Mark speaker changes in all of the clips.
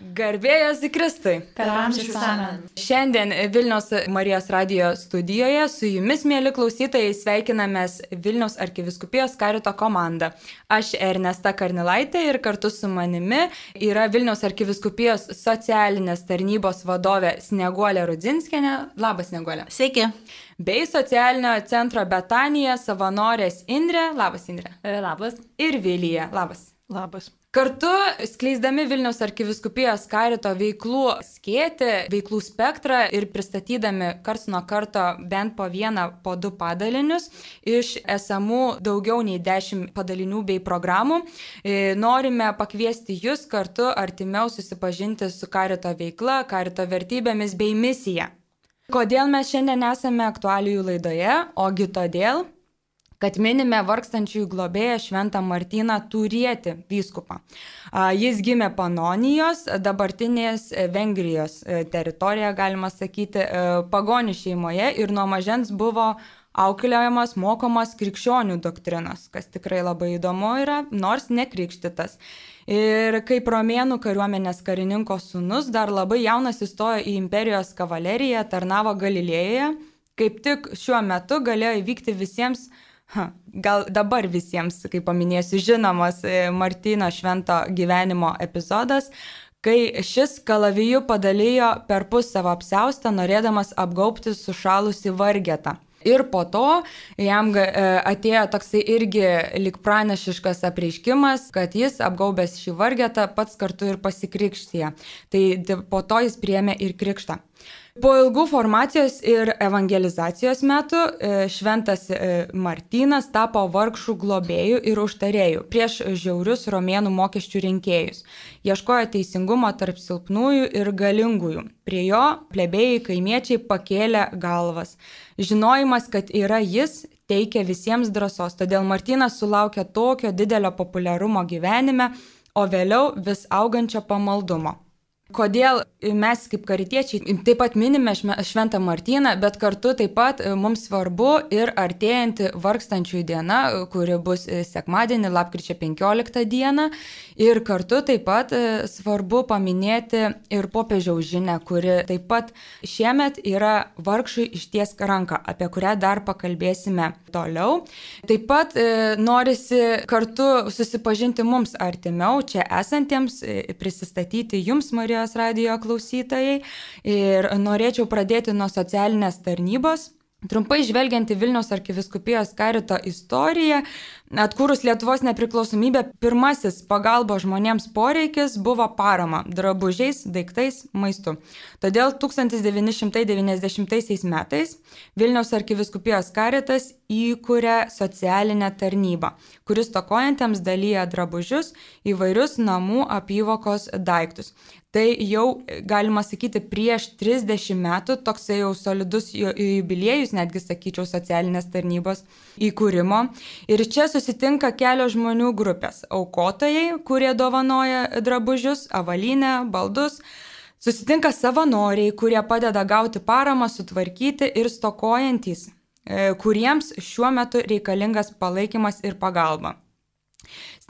Speaker 1: Garbėjas į Kristui.
Speaker 2: Per amžius amen.
Speaker 1: Šiandien Vilniaus Marijos radio studijoje su jumis, mėly klausytojai, sveikinamės Vilniaus arkiviskupijos karito komanda. Aš Ernesta Karnilaitė ir kartu su manimi yra Vilniaus arkiviskupijos socialinės tarnybos vadovė Sneguolė Rudzinskenė. Labas, Sneguolė.
Speaker 2: Sveiki.
Speaker 1: Bei socialinio centro Betanija savanorės Indrė. Labas, Indrė.
Speaker 2: Labas.
Speaker 1: Ir Vilija. Labas.
Speaker 2: Labas.
Speaker 1: Kartu skleisdami Vilniaus arkiviskupijos karito veiklų skėti, veiklų spektrą ir pristatydami karts nuo karto bent po vieną, po du padalinius iš esamų daugiau nei dešimt padalinių bei programų, e, norime pakviesti jūs kartu artimiau susipažinti su karito veikla, karito vertybėmis bei misija. Kodėl mes šiandien esame aktualijų laidoje? Ogi todėl, kad minime vargstančiųjų globėją Šventą Martyną Turieti vyskupą. Jis gimė Panonijos, dabartinės e, Vengrijos e, teritorijoje, galima sakyti, e, pagonių šeimoje ir nuo mažens buvo auklėjamas, mokomas krikščionių doktrinos, kas tikrai labai įdomu yra, nors nekrikštytas. Ir kaip romėnų kariuomenės karininko sunus, dar labai jaunas įstojo į imperijos kavaleriją, tarnavo Galilėjoje, kaip tik šiuo metu galėjo įvykti visiems uh, Ha, gal dabar visiems, kaip paminėsiu, žinomas e, Martino švento gyvenimo epizodas, kai šis kalaviju padalijo per pus savo apseustą, norėdamas apgaubti sušalusi vargetą. Ir po to jam e, atėjo toksai irgi lik pranešiškas apreiškimas, kad jis apgaubęs šį vargetą pats kartu ir pasikrikštyje. Tai po to jis priemė ir krikštą. Po ilgų formacijos ir evangelizacijos metų e, šventas e, Martynas tapo vargšų globėjų ir užtarėjų prieš žiaurius romėnų mokesčių rinkėjus. Ieškojo teisingumo tarp silpnųjų ir galingųjų. Prie jo plebėjai kaimiečiai pakėlė galvas. Žinojimas, kad yra jis, teikia visiems drąsos, todėl Martynas sulaukė tokio didelio populiarumo gyvenime, o vėliau vis augančio pamaldumo. Kodėl mes kaip karitiečiai taip pat minime Šventą Martyną, bet kartu taip pat e, mums svarbu ir artėjanti vargstančiųjų diena, kuri bus e, sekmadienį, lapkričio 15 dieną. Ir kartu taip pat e, svarbu paminėti ir popiežiaus žinę, kuri taip pat šiemet yra vargšui išties ranką, apie kurią dar pakalbėsime toliau. Taip pat norisi kartu susipažinti mums artimiau, čia esantiems, prisistatyti jums, Marija Marijos radio klausytojai ir norėčiau pradėti nuo socialinės tarnybos. Trumpai žvelgiant į Vilniaus arkiviskupijos karito istoriją, Atkūrus Lietuvos nepriklausomybę, pirmasis pagalbos žmonėms poreikis buvo parama drabužiais, daiktais, maistu. Todėl 1990 metais Vilniaus arkiviskupijos karitas įkūrė socialinę tarnybą, kuris tokojantiems dalyja drabužius, įvairius namų apyvokos daiktus. Tai jau, galima sakyti, prieš 30 metų toksai jau solidus jubiliejus, netgi sakyčiau, socialinės tarnybos įkūrimo. Ir čia susitinka kelios žmonių grupės - aukotojai, kurie dovanoja drabužius, avalynę, baldus. Susitinka savanoriai, kurie padeda gauti paramą, sutvarkyti ir stokojantys, e, kuriems šiuo metu reikalingas palaikymas ir pagalba.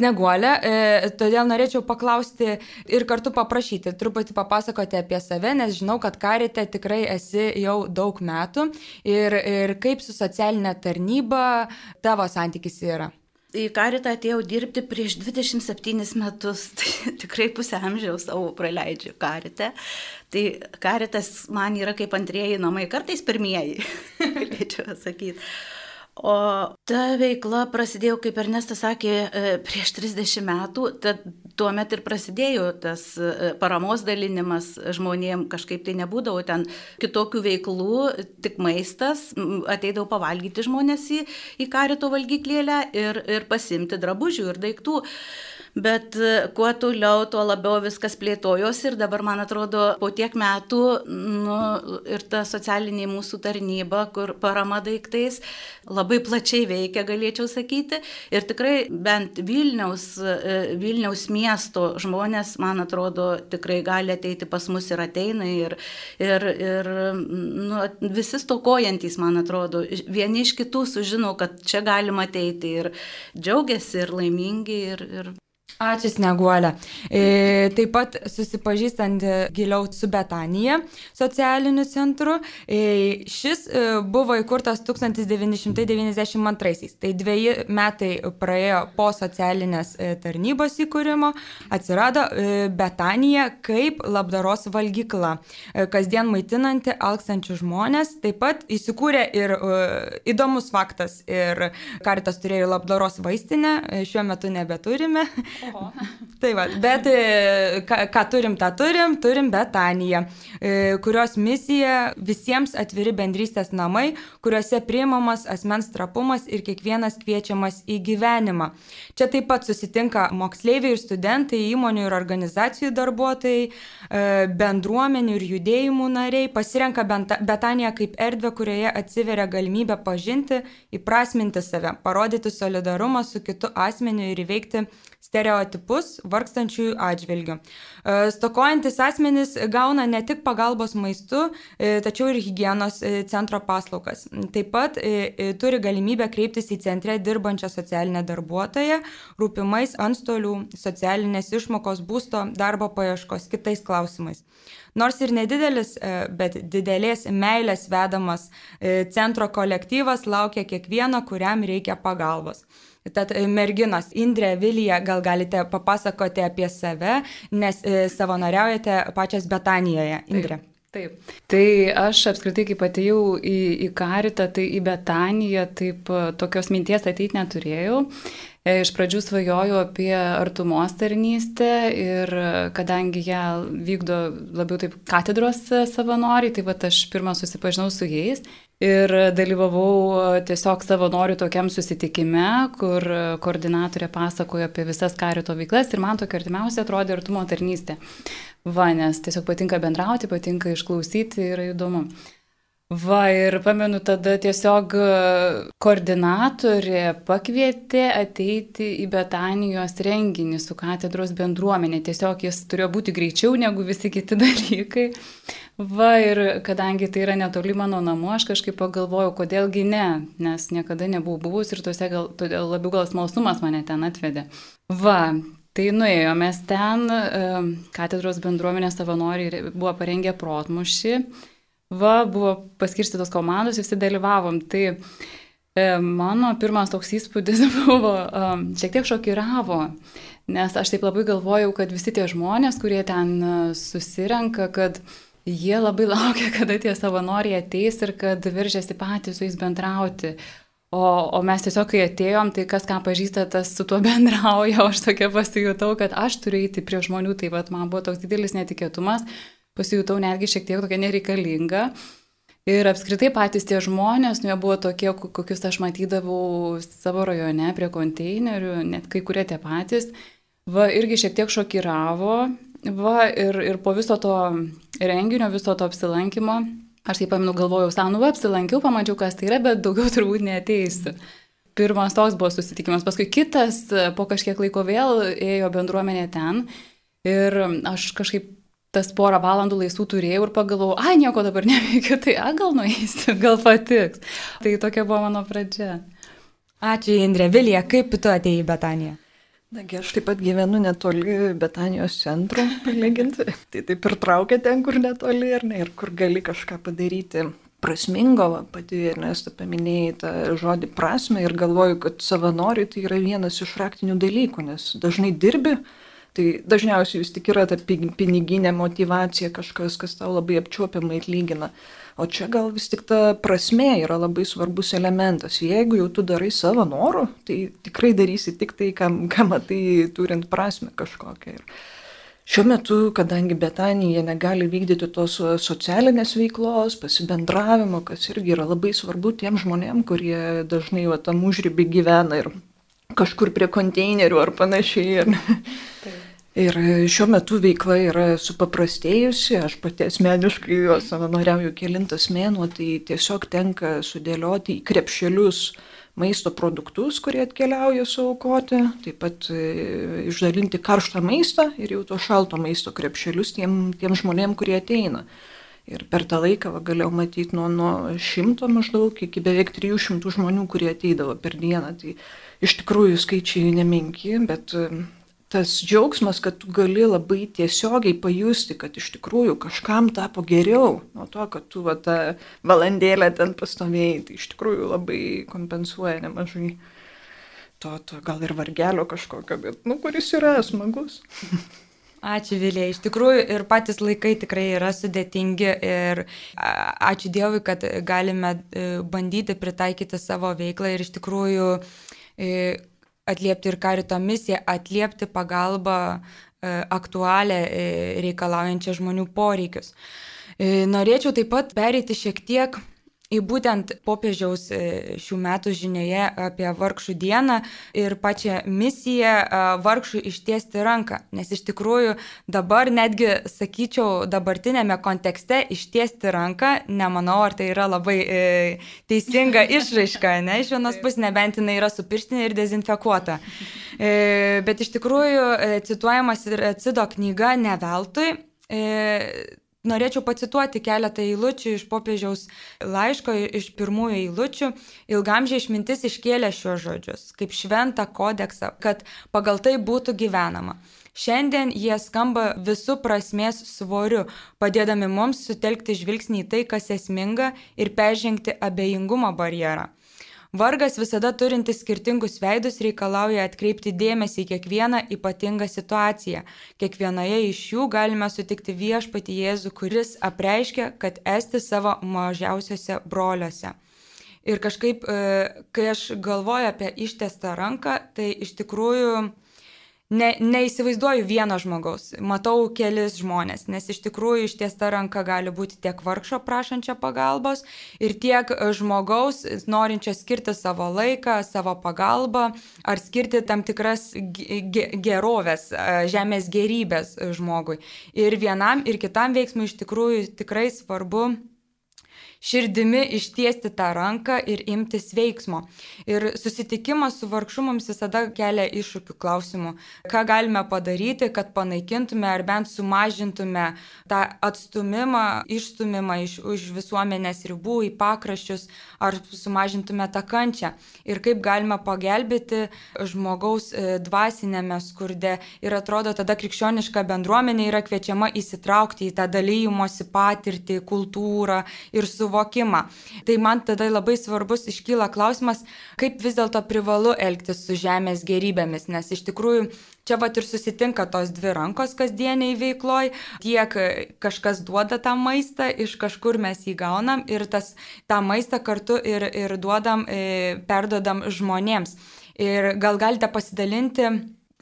Speaker 1: Sneguolė, e, todėl norėčiau paklausti ir kartu paprašyti, truputį papasakoti apie save, nes žinau, kad karite tikrai esi jau daug metų ir, ir kaip su socialinė tarnyba tavo santykis yra.
Speaker 2: Į karitą atėjau dirbti prieš 27 metus, tai tikrai pusę amžiaus savo praleidžiu karite. Tai karitas man yra kaip antrieji namai, kartais pirmieji, galėčiau sakyti. O ta veikla prasidėjo, kaip Ernestas sakė, e, prieš 30 metų, tad tuomet ir prasidėjo tas e, paramos dalinimas žmonėm, kažkaip tai nebūdavo ten kitokių veiklų, tik maistas, ateidavo pavalgyti žmonės į, į karito valgyklėlę ir, ir pasimti drabužių ir daiktų. Bet e, kuo toliau, tuo labiau viskas plėtojos ir dabar, man atrodo, po tiek metų nu, ir ta socialinė mūsų tarnyba, kur parama daiktais, labai plačiai veikia, galėčiau sakyti. Ir tikrai bent Vilniaus, e, Vilniaus miesto žmonės, man atrodo, tikrai gali ateiti pas mus ir ateina. Ir, ir, ir nu, visi stokojantys, man atrodo, vieni iš kitų sužino, kad čia galima ateiti ir džiaugiasi, ir laimingi. Ir, ir
Speaker 1: Ačiū, Sneguolė. E, taip pat susipažįstant giliau su Betanija socialiniu centru. E, šis e, buvo įkurtas 1992-aisiais. Tai dviejai metai praėjo po socialinės e, tarnybos įkūrimo. Atsirado e, Betanija kaip labdaros valgykla, e, kasdien maitinanti alkstančių žmonės. Taip pat įsikūrė ir e, įdomus faktas. Ir karitas turėjo labdaros vaistinę, e, šiuo metu nebeturime. Oho. tai va, bet e, ką, ką turim, tą turim, turim Betaniją, e, kurios misija visiems atviri bendrystės namai, kuriuose priimamas asmens trapumas ir kiekvienas kviečiamas į gyvenimą. Čia taip pat susitinka moksleiviai ir studentai, įmonių ir organizacijų darbuotojai, bendruomenių ir judėjimų nariai, pasirenka Betaniją kaip erdvę, kurioje atsiveria galimybė pažinti, įprasminti save, parodyti solidarumą su kitu asmeniu ir įveikti stereotipus vargstančiųjų atžvilgių. E, stokojantis asmenys gauna ne tik pagalbos maistu, e, tačiau ir hygienos e, centro paslaugas. Taip pat turi galimybę kreiptis į centre dirbančią socialinę darbuotoją, rūpimais antstolių, socialinės išmokos, būsto, darbo paieškos, kitais klausimais. Nors ir nedidelis, bet didelės meilės vedamas centro kolektyvas laukia kiekvieno, kuriam reikia pagalbos. Tad e, merginos, Indrė, Vilija, gal galite papasakoti apie save, nes e, savanoriaujate pačias Betanijoje. Indrė.
Speaker 3: Taip. taip. Tai aš apskritai, kai atėjau į, į Karitą, tai į Betaniją, taip e, tokios minties ateiti neturėjau. Iš pradžių svajojau apie artumos tarnystę ir kadangi ją vykdo labiau taip katedros savanoriai, tai va aš pirmą susipažinau su jais ir dalyvavau tiesiog savanorių tokiam susitikime, kur koordinatorė pasakojo apie visas karito veiklas ir man tokia artimiausia atrodė artumo tarnystė. Va, nes tiesiog patinka bendrauti, patinka išklausyti ir įdomu. Va, ir pamenu, tada tiesiog koordinatorė pakvietė ateiti į Betanijos renginį su katedros bendruomenė. Tiesiog jis turėjo būti greičiau negu visi kiti dalykai. Va, ir kadangi tai yra netoli mano namų, aš kažkaip pagalvojau, kodėlgi ne, nes niekada nebuvau buvus ir tuose gal, todėl labiau gal smalsumas mane ten atvedė. Va, Tai nuėjome ten, katedros bendruomenės savanoriai buvo parengę protmušį Va, buvo paskirstytos komandos, visi dalyvavom. Tai mano pirmas toks įspūdis buvo, šiek tiek šokiravo, nes aš taip labai galvojau, kad visi tie žmonės, kurie ten susirenka, kad jie labai laukia, kada tie savanoriai ateis ir kad viržiasi patys su jais bendrauti. O, o mes tiesiog, kai atėjom, tai kas ką pažįsta, tas su tuo bendrauja, o aš tokia pasijutau, kad aš turiu eiti prie žmonių, tai vad man buvo toks didelis netikėtumas pasijutau netgi šiek tiek tokia nereikalinga. Ir apskritai patys tie žmonės, nu jie buvo tokie, kokius aš matydavau savo rajone prie konteinerių, net kai kurie tie patys. Va, irgi šiek tiek šokiravo. Va, ir, ir po viso to renginio, viso to apsilankimo, aš taip paminu, galvojau, senu, va, apsilankiau, pamačiau, kas tai yra, bet daugiau turbūt neteisiu. Pirmas toks buvo susitikimas, paskui kitas, po kažkiek laiko vėl ėjo bendruomenė ten. Ir aš kažkaip tas porą valandų laisvų turėjau ir pagalvojau, ai, nieko dabar neveikiu, tai a, gal nueisiu, gal patiks. Tai tokia buvo mano pradžia.
Speaker 1: Ačiū, Indrė. Vilija, kaip tu atėjai į Betaniją?
Speaker 4: Nagi, aš taip pat gyvenu netoli Betanijos centro, palyginti. tai taip ir traukia ten, kur netoli, ar ne, ir kur gali kažką padaryti prasmingo, pati Ernesta paminėjai tą žodį prasme ir galvoju, kad savanoriai tai yra vienas iš praktinių dalykų, nes dažnai dirbi, Tai dažniausiai vis tik yra ta piniginė motivacija, kažkas, kas tau labai apčiuopiamai atlygina. O čia gal vis tik ta prasme yra labai svarbus elementas. Jeigu jau tu darai savo norų, tai tikrai darysi tik tai, kam, kam matai turint prasme kažkokią. Ir šiuo metu, kadangi Betanija negali vykdyti tos socialinės veiklos, pasibendravimo, kas irgi yra labai svarbu tiem žmonėm, kurie dažnai va, tam užrybį gyvena ir kažkur prie konteinerių ar panašiai. Ar Ir šiuo metu veikla yra supaprastėjusi, aš pati asmeniškai jo savanoriauju kilintas mėnuo, tai tiesiog tenka sudėlioti į krepšelius maisto produktus, kurie atkeliauja suaukoti, taip pat e, išdalinti karštą maistą ir jau to šalto maisto krepšelius tiem, tiem žmonėm, kurie ateina. Ir per tą laiką va, galėjau matyti nuo, nuo šimto maždaug iki beveik 300 žmonių, kurie ateidavo per dieną. Tai iš tikrųjų skaičiai nemenki, bet tas džiaugsmas, kad tu gali labai tiesiogiai pajusti, kad iš tikrųjų kažkam tapo geriau nuo to, kad tu va, tą valandėlę ten pastovėjai, tai iš tikrųjų labai kompensuoja nemažai to, to gal ir vargelio kažkokio, bet, nu, kuris yra smagus.
Speaker 1: Ačiū Vilė, iš tikrųjų ir patys laikai tikrai yra sudėtingi ir ačiū Dievui, kad galime e, bandyti pritaikyti savo veiklą ir iš tikrųjų e, atliepti ir karito misiją, atliepti pagalbą e, aktualią e, reikalaujančią žmonių poreikius. E, norėčiau taip pat pereiti šiek tiek į būtent popiežiaus e, šių metų žinioje apie vargšų dieną ir pačią misiją vargšų ištiesti ranką. Nes iš tikrųjų dabar netgi, sakyčiau, dabartinėme kontekste ištiesti ranką, nemanau, ar tai yra labai e, teisinga išraiška, ne? Iš vienos pusės nebent jinai yra supirštinė ir dezinfekuota. E, bet iš tikrųjų e, cituojamas ir atsido knyga ne veltui. E, Norėčiau pacituoti keletą eilučių iš popiežiaus laiško, iš pirmųjų eilučių. Ilgamžiai išmintis iškėlė šios žodžius kaip šventą kodeksą, kad pagal tai būtų gyvenama. Šiandien jie skamba visų prasmės svoriu, padėdami mums sutelkti žvilgsnį į tai, kas esminga ir peržengti abejingumo barjerą. Vargas visada turintis skirtingus veidus reikalauja atkreipti dėmesį į kiekvieną ypatingą situaciją. Kiekvienoje iš jų galime sutikti viešpati Jėzų, kuris apreiškia, kad esti savo mažiausiose broliuose. Ir kažkaip, e, kai aš galvoju apie ištestą ranką, tai iš tikrųjų ne, neįsivaizduoju vieno žmogaus, matau kelis žmonės, nes iš tikrųjų ištiesta ranka gali būti tiek vargšo prašančio pagalbos ir tiek žmogaus norinčio skirti savo laiką, savo pagalbą ar skirti tam tikras gerovės, žemės gerybės žmogui. Ir vienam ir kitam veiksmui iš tikrųjų tikrai svarbu širdimi ištiesti tą ranką ir imtis veiksmo. Ir susitikimas su vargšu mums visada kelia iššūkių klausimų. Ką galime padaryti, kad panaikintume ar bent sumažintume tą atstumimą, išstumimą iš už visuomenės ribų į pakraščius, ar sumažintume tą kančią. Ir kaip galime pagelbėti žmogaus e, dvasinėme skurde. Ir atrodo, tada krikščioniška bendruomenė yra kviečiama įsitraukti į tą dalymosi patirtį, kultūrą ir su suvokimą. Tai man tada labai svarbus iškyla klausimas, kaip vis dėlto privalu elgtis su žemės gerybėmis, nes iš tikrųjų čia vat ir susitinka tos dvi rankos kasdieniai veikloj, tiek kažkas duoda tą maistą, iš kažkur mes jį gaunam ir tas, tą maistą kartu ir, ir duodam, e, perdodam žmonėms. Ir gal galite pasidalinti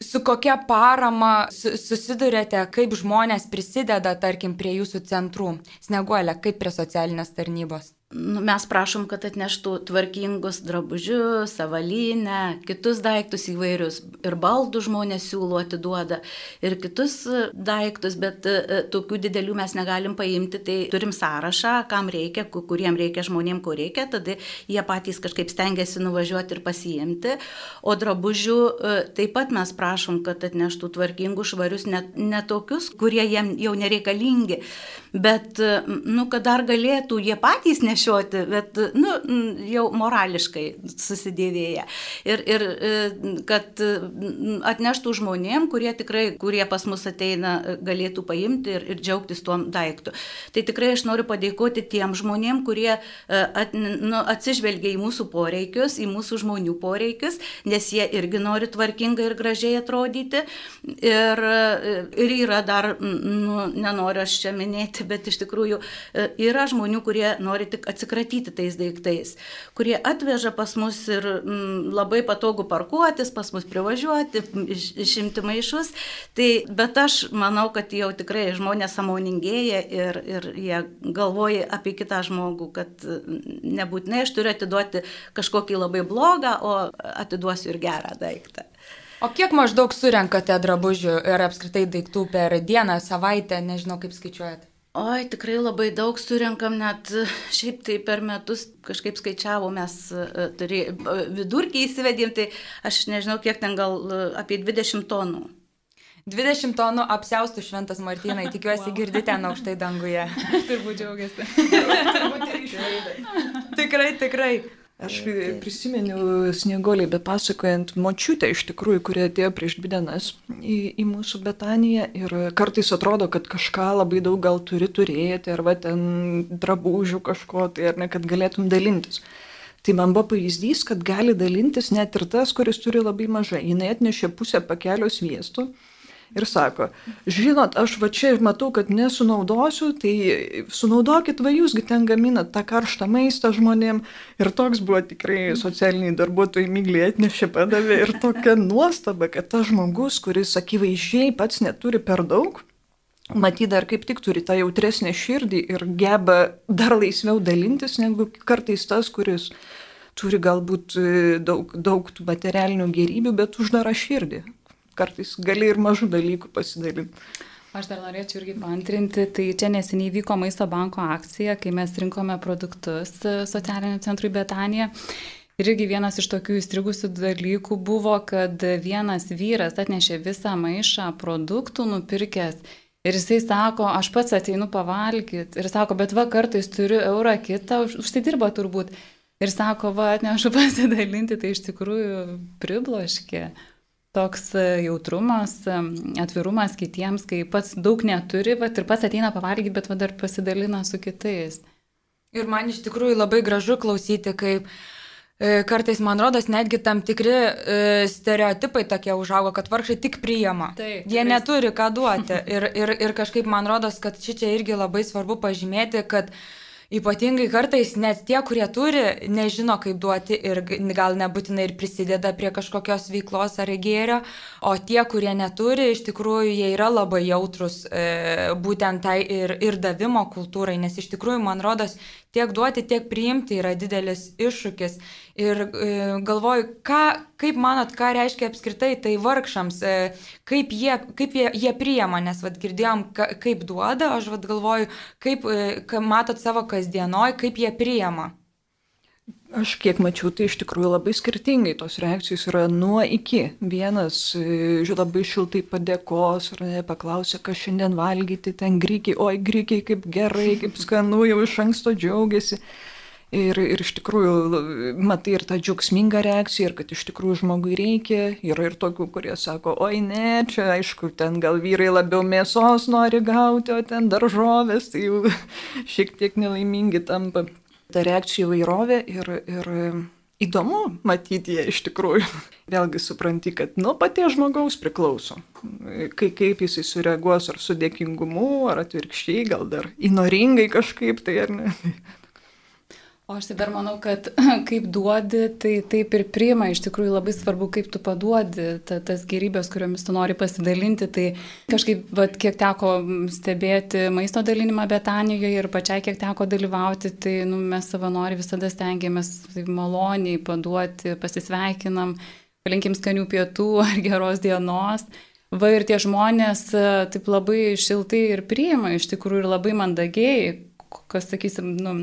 Speaker 1: Su kokia parama susidurėte, kaip žmonės prisideda, tarkim, prie jūsų centrų? Sneguolė, kaip prie socialinės tarnybos?
Speaker 2: Nu, mes prašom, kad atneštų tvarkingus drabužius, avalynę, kitus daiktus įvairius. Ir baldų žmonės siūlo atiduoda, ir kitus daiktus, bet e, tokių didelių mes negalim paimti. Tai turim sąrašą, kam reikia, kuriem reikia žmonėm, ko reikia, tada jie patys kažkaip stengiasi nuvažiuoti ir pasiimti. O drabužių e, taip pat mes prašom, kad atneštų tvarkingus, švarius, net ne kurie jiem jau nereikalingi, bet, e, nu, kad dar galėtų jie patys nešioti nešioti, bet nu, jau morališkai susidėvėję. Ir, ir e, kad atneštų žmonėm, kurie tikrai, kurie pas mus ateina, galėtų paimti ir, ir džiaugtis tuo daiktu. Tai tikrai aš noriu padėkoti tiem žmonėm, kurie e, at, nu, atsižvelgia į mūsų poreikius, į mūsų žmonių poreikius, nes jie irgi nori tvarkingai ir gražiai atrodyti. Ir, e, ir yra dar, nu, nenoriu aš čia minėti, bet iš tikrųjų yra žmonių, kurie nori tik atsikratyti tais daiktais, kurie atveža pas mus ir mm, labai patogu parkuotis, pas mus privažiuoti, iš, išimti maišus. Tai, bet aš manau, kad jau tikrai žmonės samoningėja ir, ir jie galvoja apie kitą žmogų, kad mm, nebūtinai aš turiu atiduoti kažkokį labai blogą, o atiduosiu ir gerą daiktą.
Speaker 1: O kiek maždaug surenkate drabužių ir apskritai daiktų per dieną, savaitę, nežinau kaip skaičiuojate?
Speaker 2: Oi, tikrai labai daug surinkam, net šiaip tai per metus kažkaip skaičiavom, mes e, turė, vidurkį įsivedėm, tai aš nežinau, kiek ten gal e, apie 20 tonų.
Speaker 1: 20 tonų apsiaustų šventas Martinai, tikiuosi wow. girdite ten aukštai danguje.
Speaker 3: Turbūt džiaugiasi.
Speaker 1: tikrai, tikrai.
Speaker 4: Aš prisimenu sniegoliai, bet pasakojant močiutę iš tikrųjų, kurie atėjo prieš dvi dienas į, į mūsų Betaniją ir kartais atrodo, kad kažką labai daug gal turi turėti, arba ten drabužių kažko, tai ar ne, kad galėtum dalintis. Tai man buvo pavyzdys, kad gali dalintis net ir tas, kuris turi labai mažai. Jis atnešė pusę pakelio sviestų ir sako, žinot, aš va čia matau, kad nesunaudosiu, tai sunaudokit va jūsgi ten gaminat tą karštą maistą žmonėm. Ir toks buvo tikrai socialiniai darbuotojai mygliai atnešė, padavė ir tokia nuostaba, kad tas žmogus, kuris akivaizdžiai pats neturi per daug, matyt dar kaip tik turi tą jautresnę širdį ir geba dar laisviau dalintis negu kartais tas, kuris turi galbūt daug, daug tų materialinių gerybių, bet uždara širdį kartais gali ir mažų dalykų pasidalinti.
Speaker 3: Aš dar norėčiau irgi pantrinti, tai čia neseniai vyko Maisto banko akcija, kai mes rinkome produktus e, socialiniam centrui Betanija. Ir irgi vienas iš tokių įstrigusių dalykų buvo, kad vienas vyras atnešė visą maišą produktų nupirkęs. Ir jisai sako, aš pats ateinu pavalgyti. Ir sako, bet va kartais turiu eurą kitą, užsidirba turbūt. Ir sako, va atnešu pasidalinti, tai iš tikrųjų pribloškė toks e, jautrumas, e, atvirumas kitiems, kai pats daug neturi, bet ir pats ateina pavalgyti, bet dar pasidalina su kitais.
Speaker 1: Ir man iš tikrųjų labai gražu klausyti, kaip e, kartais, man rodos, netgi tam tikri stereotipai tokie užaugo, kad vargšai tik priima. Taip, Jie tikrai... neturi ką duoti. Ir, ir, ir kažkaip man rodos, kad šičia irgi labai svarbu pažymėti, kad uh, Ypatingai kartais net tie, kurie turi, nežino, kaip duoti ir gal nebūtinai ir prisideda prie kažkokios veiklos ar gėrio, o tie, kurie neturi, iš tikrųjų jie yra labai jautrus e, būtent tai ir, ir davimo kultūrai, nes iš tikrųjų, man rodos, tiek duoti, tiek priimti yra didelis iššūkis. Ir e, galvoju, ką, kaip manot, ką reiškia apskritai tai vargšams, e, kaip jie, kaip jie, jie priema, nes vad girdėjom, ka, kaip duoda, aš vad galvoju, kaip e, matot savo kasdienoj, kaip jie priema.
Speaker 4: Aš kiek mačiau, tai iš tikrųjų labai skirtingai tos reakcijos yra nuo iki. Vienas labai šiltai padėkos ir paklausė, ką šiandien valgyti, ten grykiai, oi grykiai kaip gerai, kaip skanu, jau iš anksto džiaugiasi. Ir, ir iš tikrųjų, matai ir tą džiaugsmingą reakciją, ir kad iš tikrųjų žmogui reikia. Yra ir tokių, kurie sako, oi ne, čia aišku, ten gal vyrai labiau mėsos nori gauti, o ten daržovės, tai jau šiek tiek nelaimingi tampa ta reakcijų įvairovė ir, ir įdomu matyti ją iš tikrųjų. Vėlgi supranti, kad nuo paties žmogaus priklauso, kai, kaip jisai sureaguos, ar su dėkingumu, ar atvirkščiai, gal dar įnoringai kažkaip tai ar ne.
Speaker 3: O aš tai dar manau, kad kaip duodi, tai taip ir priima. Iš tikrųjų labai svarbu, kaip tu paduodi ta, tas gerybės, kuriomis tu nori pasidalinti. Tai kažkaip, vat, kiek teko stebėti maisto dalinimą Betanijoje ir pačiai kiek teko dalyvauti, tai nu, mes savanori visada stengiamės tai maloniai paduoti, pasisveikinam, palinkim skanių pietų ar geros dienos. Va ir tie žmonės taip labai šiltai ir priima, iš tikrųjų ir labai mandagiai, kas, sakysim, nu,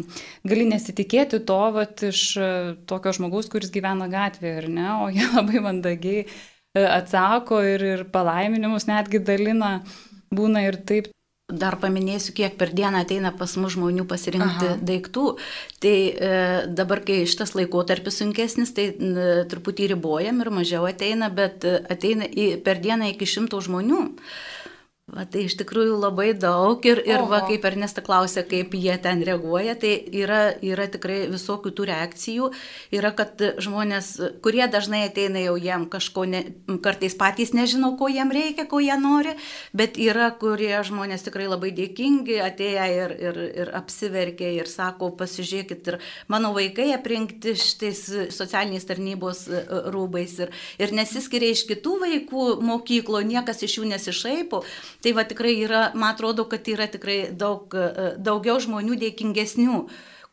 Speaker 3: gali nesitikėti to vat, iš e, tokio žmogaus, kuris gyvena gatvėje, ar ne, o jie labai mandagiai e, atsako ir, ir palaiminimus netgi dalina, būna ir taip.
Speaker 2: Dar paminėsiu, kiek per dieną ateina pas mus žmonių pasirinkti Aha. daiktų. Tai e, dabar, kai šitas laikotarpis sunkesnis, tai e, truputį ribojam ir mažiau ateina, bet ateina į, per dieną iki šimto žmonių. E, Va, tai iš tikrųjų labai daug ir, ir va, kaip Ernesta klausė, kaip jie ten reaguoja, tai yra, yra tikrai visokių tų reakcijų. Yra, kad žmonės, kurie dažnai ateina jau jiem kažko, ne, kartais patys nežino, ko jiem reikia, ko jie nori, bet yra, kurie žmonės tikrai labai dėkingi, atėję ir, ir, ir apsiverkia ir sako, pasižiūrėkit, ir mano vaikai aprinkti šitais socialiniais tarnybos e, rūbais ir, ir nesiskiria iš kitų vaikų mokyklo, niekas iš jų nesišaipo. Tai va tikrai yra, man atrodo, kad yra tikrai daug, e, daugiau žmonių dėkingesnių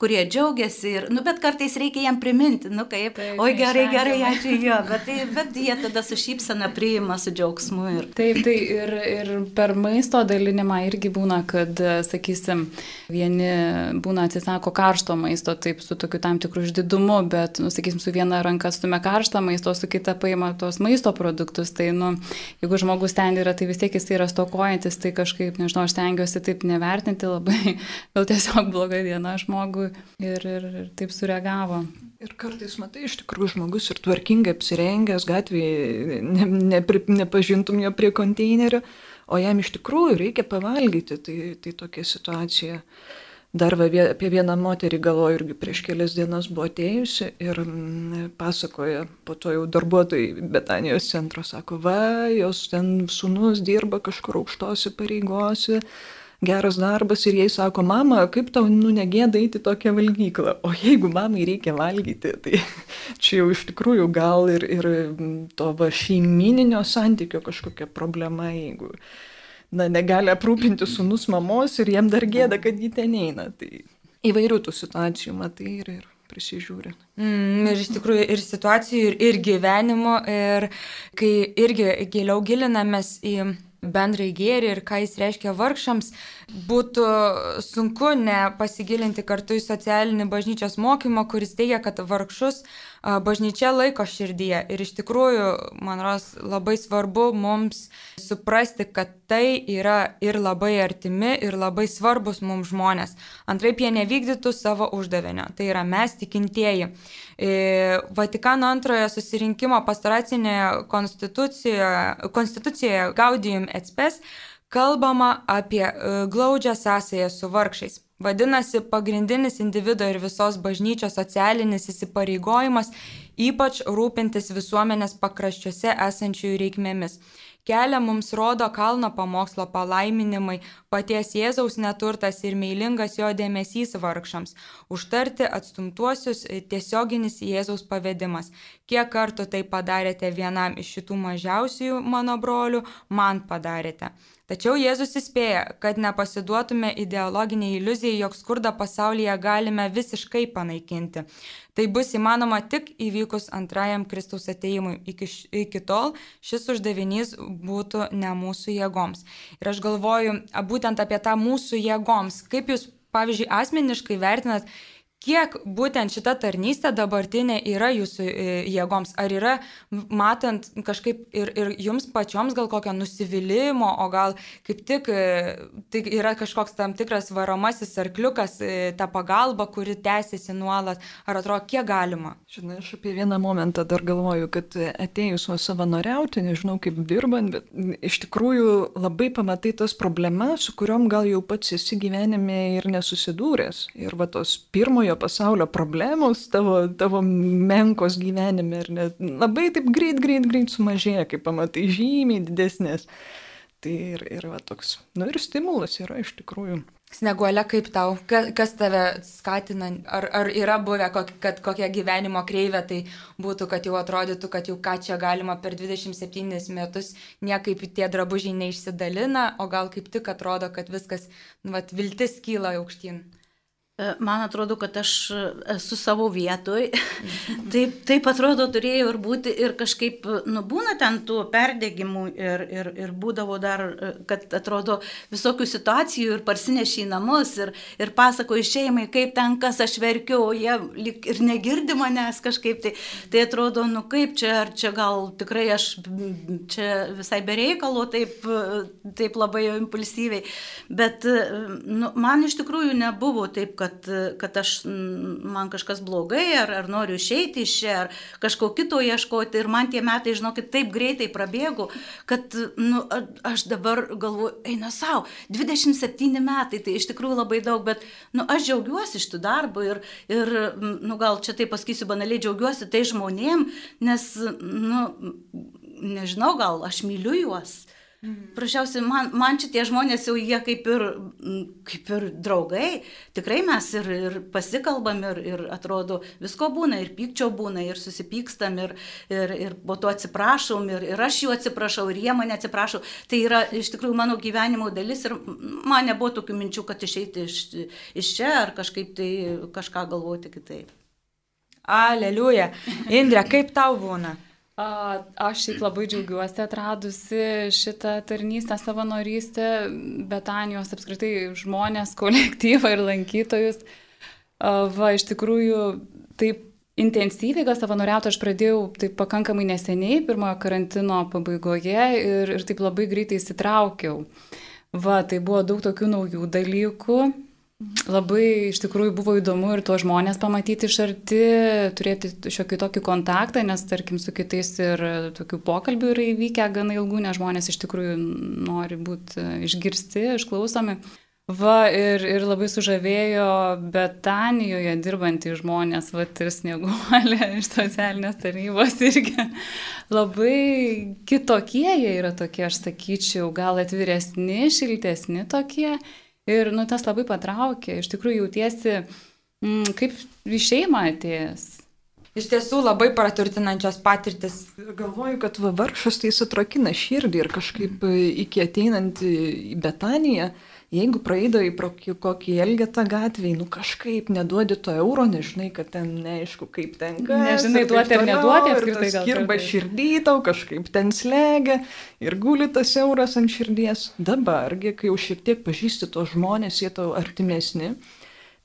Speaker 2: kurie džiaugiasi, ir, nu, bet kartais reikia jam priminti, nu kaip, taip, oi gerai, gerai, ačiū jo, bet, tai, bet jie tada su šypsena priima su džiaugsmu. Ir...
Speaker 3: Taip, tai ir, ir per maisto dalinimą irgi būna, kad, sakysim, vieni būna atsisako karšto maisto, taip, su tokiu tam tikru išdidumu, bet, nu, sakysim, su viena ranka stumia karštą maisto, su kita paima tos maisto produktus, tai, nu, jeigu žmogus ten yra, tai vis tiek jis yra stokojantis, tai kažkaip, nežinau, aš stengiuosi taip nevertinti labai, gal tiesiog bloga diena žmogui ir, ir, ir taip sureagavo.
Speaker 4: Ir kartais matai, iš tikrųjų žmogus ir tvarkingai apsirengęs, gatvėje ne, ne, nepažintum jo prie konteinerio, o jam iš tikrųjų reikia pavalgyti. Tai, tai tokia situacija. Dar va, apie vieną moterį galvoju irgi prieš kelias dienas buvo atėjusi ir mm, pasakoja, po to jau darbuotojai Betanijos centro sako, va, jos ten sunus dirba kažkur aukštose pareigose, geras darbas ir jai sako, mama, kaip tau nu negėda eiti tokią valgyklą. O jeigu mamai reikia valgyti, tai čia jau iš tikrųjų gal ir, ir to va šeimininio santykio kažkokia problema, jeigu na, negali aprūpinti sunus mamos ir jiem dar gėda, kad jį ten eina. Tai įvairių tų situacijų matai ir, ir prisižiūri.
Speaker 1: Mm, ir iš tikrųjų ir situacijų, ir, ir gyvenimo, ir kai irgi giliau gilinamės į bendrai gėrį ir ką jis reiškia vargšams, būtų sunku nepasigilinti kartu į socialinį bažnyčios mokymą, kuris teigia, kad vargšus bažnyčia laiko širdyje. Ir iš tikrųjų, man ros, labai svarbu mums suprasti, kad tai yra ir labai artimi, ir labai svarbus mums žmonės. Antraip jie nevykdytų savo uždavinio. Tai yra mes tikintieji. E, Vatikano antrojo susirinkimo pastoracinėje konstitucijoje, konstitucijoje Gaudium et Spes kalbama apie e, glaudžią sąsąją su vargšais. Vadinasi, pagrindinis individo ir visos bažnyčios socialinis įsipareigojimas ypač rūpintis visuomenės pakraščiuose esančiųjų reikmėmis kelią mums rodo kalno pamokslo palaiminimai, paties Jėzaus neturtas ir meilingas jo dėmesys vargšams, užtarti atstumtuosius tiesioginis Jėzaus pavedimas. Kiek kartų tai padarėte vienam iš šitų mažiausiųjų mano brolių, man padarėte. Tačiau Jėzus įspėja, kad nepasiduotume ideologiniai iliuzijai, jog skurdą pasaulyje galime visiškai panaikinti. Tai bus įmanoma tik įvykus antrajam Kristaus ateimui. Iki, iki tol šis uždavinys būtų ne mūsų jėgoms. Ir aš galvoju būtent apie tą mūsų jėgoms. Kaip jūs, pavyzdžiui, asmeniškai vertinat, kiek būtent šita tarnystė dabartinė yra jūsų e, jėgoms? Ar yra, matant kažkaip ir, ir jums pačioms gal kokio nusivylimų, o gal kaip tik e, tai yra kažkoks tam tikras varomasis arkliukas, e, ta pagalba, kuri tęsiasi nuolat, ar atrodo, kiek galima?
Speaker 4: Žinai, aš apie vieną momentą dar galvoju, kad atėjus savanoriauti, nežinau kaip dirbant, bet iš tikrųjų labai pamatai tas problemas, su kuriuom gal jau pats esi gyvenime ir nesusidūręs. Ir va tos pirmojo naujo pasaulio problemos tavo, tavo menkos gyvenime ir net labai taip greit, greit, greit sumažėja, kai pamatai žymiai didesnės. Tai ir, ir va toks, nu ir stimulas yra iš tikrųjų.
Speaker 1: Sneguolė, kaip tau, kas tave skatina, ar, ar yra buvę, kad kokia gyvenimo kreivė tai būtų, kad jau atrodytų, kad jau ką čia galima per 27 metus niekaip tie drabužiai neišsidalina, o gal kaip tik atrodo, kad viskas, nu, vat, viltis kyla aukštyn.
Speaker 2: E, man atrodo, kad aš esu savo vietoj. taip, taip atrodo turėjo ir būti ir kažkaip, nu, būna ten tų perdėgymų ir, ir, ir būdavo dar, kad atrodo visokių situacijų ir parsineši į namus ir, ir pasakoju šeimai, kaip ten kas aš verkiu, o jie ir negirdi manęs kažkaip. Tai, tai atrodo, nu kaip čia, ar čia gal tikrai aš čia visai bereikalo, taip, taip labai impulsyviai. Bet nu, man iš tikrųjų nebuvo taip, kad, kad aš, man kažkas blogai, ar, ar noriu išeiti iš čia, ar kažko kito ieškoti. Ir man tie metai, žinokit, taip greitai prabėgo, kad nu, aš dabar galvoju, eina savo, 27 metai, tai iš tikrųjų labai daug, bet nu, aš džiaugiuosi šitų darbų ir, ir nu, gal čia tai pasakysiu banaliai, džiaugiuosi tai žmonėm, nes, nu, nežinau, gal aš myliu juos. Mhm. Prašiausiai, man, man šitie žmonės jau jie kaip ir, kaip ir draugai, tikrai mes ir, ir pasikalbam ir, ir atrodo, visko būna, ir pykčio būna, ir susipykstam, ir, ir, ir po to atsiprašom, ir, ir aš jų atsiprašau, ir jie mane atsiprašo. Tai yra iš tikrųjų mano gyvenimo dalis ir man nebuvo tokių minčių, kad išeiti iš, iš čia ar kažkaip tai kažką galvoti kitaip.
Speaker 1: Aleliuja. Indrė, kaip tau būna?
Speaker 3: Aš šiaip labai džiaugiuosi atradusi šitą tarnystę, savanorystę, Betanijos apskritai žmonės, kolektyvą ir lankytojus. Va, iš tikrųjų, taip intensyviai gal savanoriauti aš pradėjau taip pakankamai neseniai, pirmojo karantino pabaigoje ir, ir taip labai greitai įsitraukiau. Va, tai buvo daug tokių naujų dalykų, Labai iš tikrųjų buvo įdomu ir to žmonės pamatyti iš arti, turėti šiokį tokį kontaktą, nes tarkim su kitais ir tokių pokalbių yra įvykę gana ilgų, nes žmonės iš tikrųjų nori būti išgirsti, išklausomi. Va, ir, ir labai sužavėjo Betanijoje dirbantys žmonės, va, ir snieguolė iš socialinės tarnybos irgi labai kitokie jie yra tokie, aš sakyčiau, gal atviresni, šiltesni tokie. Ir, nu, tas labai patraukė, iš tikrųjų jautiesi mm, kaip į šeimą atėjęs.
Speaker 1: Iš tiesų labai praturtinančios patirtis.
Speaker 4: Galvoju, kad va, varšas tai sutrakina širdį ir kažkaip iki ateinant į Betaniją, uh, jeigu praeidai pro kokį elgetą gatvėje, nu kažkaip neduodi to euro, nežinai, kad ten neaišku, kaip ten ką.
Speaker 3: Nežinai, duoti ar neduoti, apskritai gal.
Speaker 4: Kirba širdį tau, kažkaip ten slegia ir guli tas euras ant širdies. Dabargi, kai jau šiek tiek pažįsti tos žmonės, jie tau artimesni.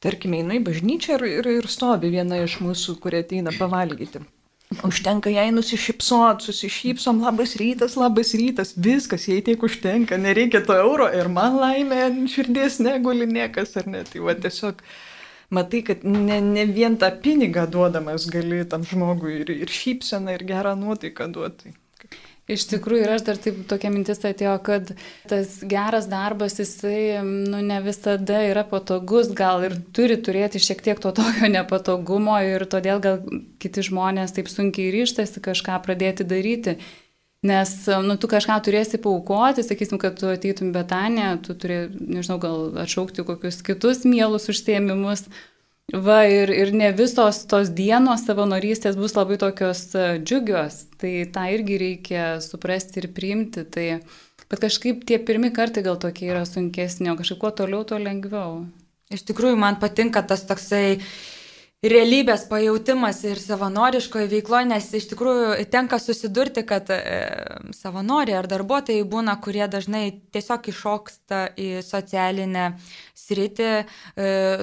Speaker 4: Tarkime, einu į bažnyčią ir, ir, ir stovi viena iš mūsų, kurie ateina pavalgyti. Užtenka jai nusišypsot, susišypsom, labas rytas, labas rytas, viskas, jai tiek užtenka, nereikia to euro ir man laimė ant širdies neguli niekas ar ne. Tai va tiesiog matai, kad ne, ne vien tą pinigą duodamas gali tam žmogui ir, ir šypseną, ir gerą nuotaiką duoti.
Speaker 3: Iš tikrųjų, ir aš dar taip tokia mintis atėjo, kad tas geras darbas, jisai, nu, ne visada yra patogus, gal ir turi turėti šiek tiek to tokio nepatogumo ir todėl gal kiti žmonės taip sunkiai ryštasi kažką pradėti daryti. Nes, nu, tu kažką turėsi paukoti, sakysim, kad tu ateitum Betanę, tu turi, nežinau, gal atšaukti kokius kitus mielus užsiemimus, Va, ir, ir ne visos tos dienos savanorystės bus labai tokios e, džiugios, tai tą irgi reikia suprasti ir priimti. Tai, bet kažkaip tie pirmi kartai gal tokie yra sunkesni, o kažkaip kuo toliau, tuo lengviau.
Speaker 1: Iš tikrųjų, man patinka tas toksai realybės pajūtimas ir savanoriškoje veikloje, nes iš tikrųjų tenka susidurti, kad e, savanoriai ar darbuotojai būna, kurie dažnai tiesiog iššoksta į socialinę sritį e,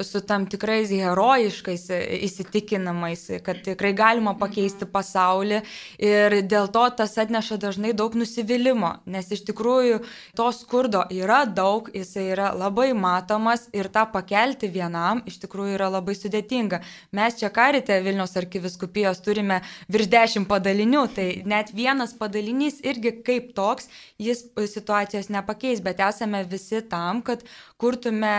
Speaker 1: su tam tikrais herojiškais įsitikinimais, kad tikrai galima pakeisti pasaulį ir dėl to tas atneša dažnai daug nusivylimų, nes iš tikrųjų to skurdo yra daug, jisai yra labai matomas ir tą pakelti vienam iš tikrųjų yra labai sudėtinga. Mes čia karite Vilniaus arkiviskupijos turime virš dešimt padalinių, tai net vienas padalinys irgi kaip toks, jis situacijos nepakeis, bet esame visi tam, kad kurtume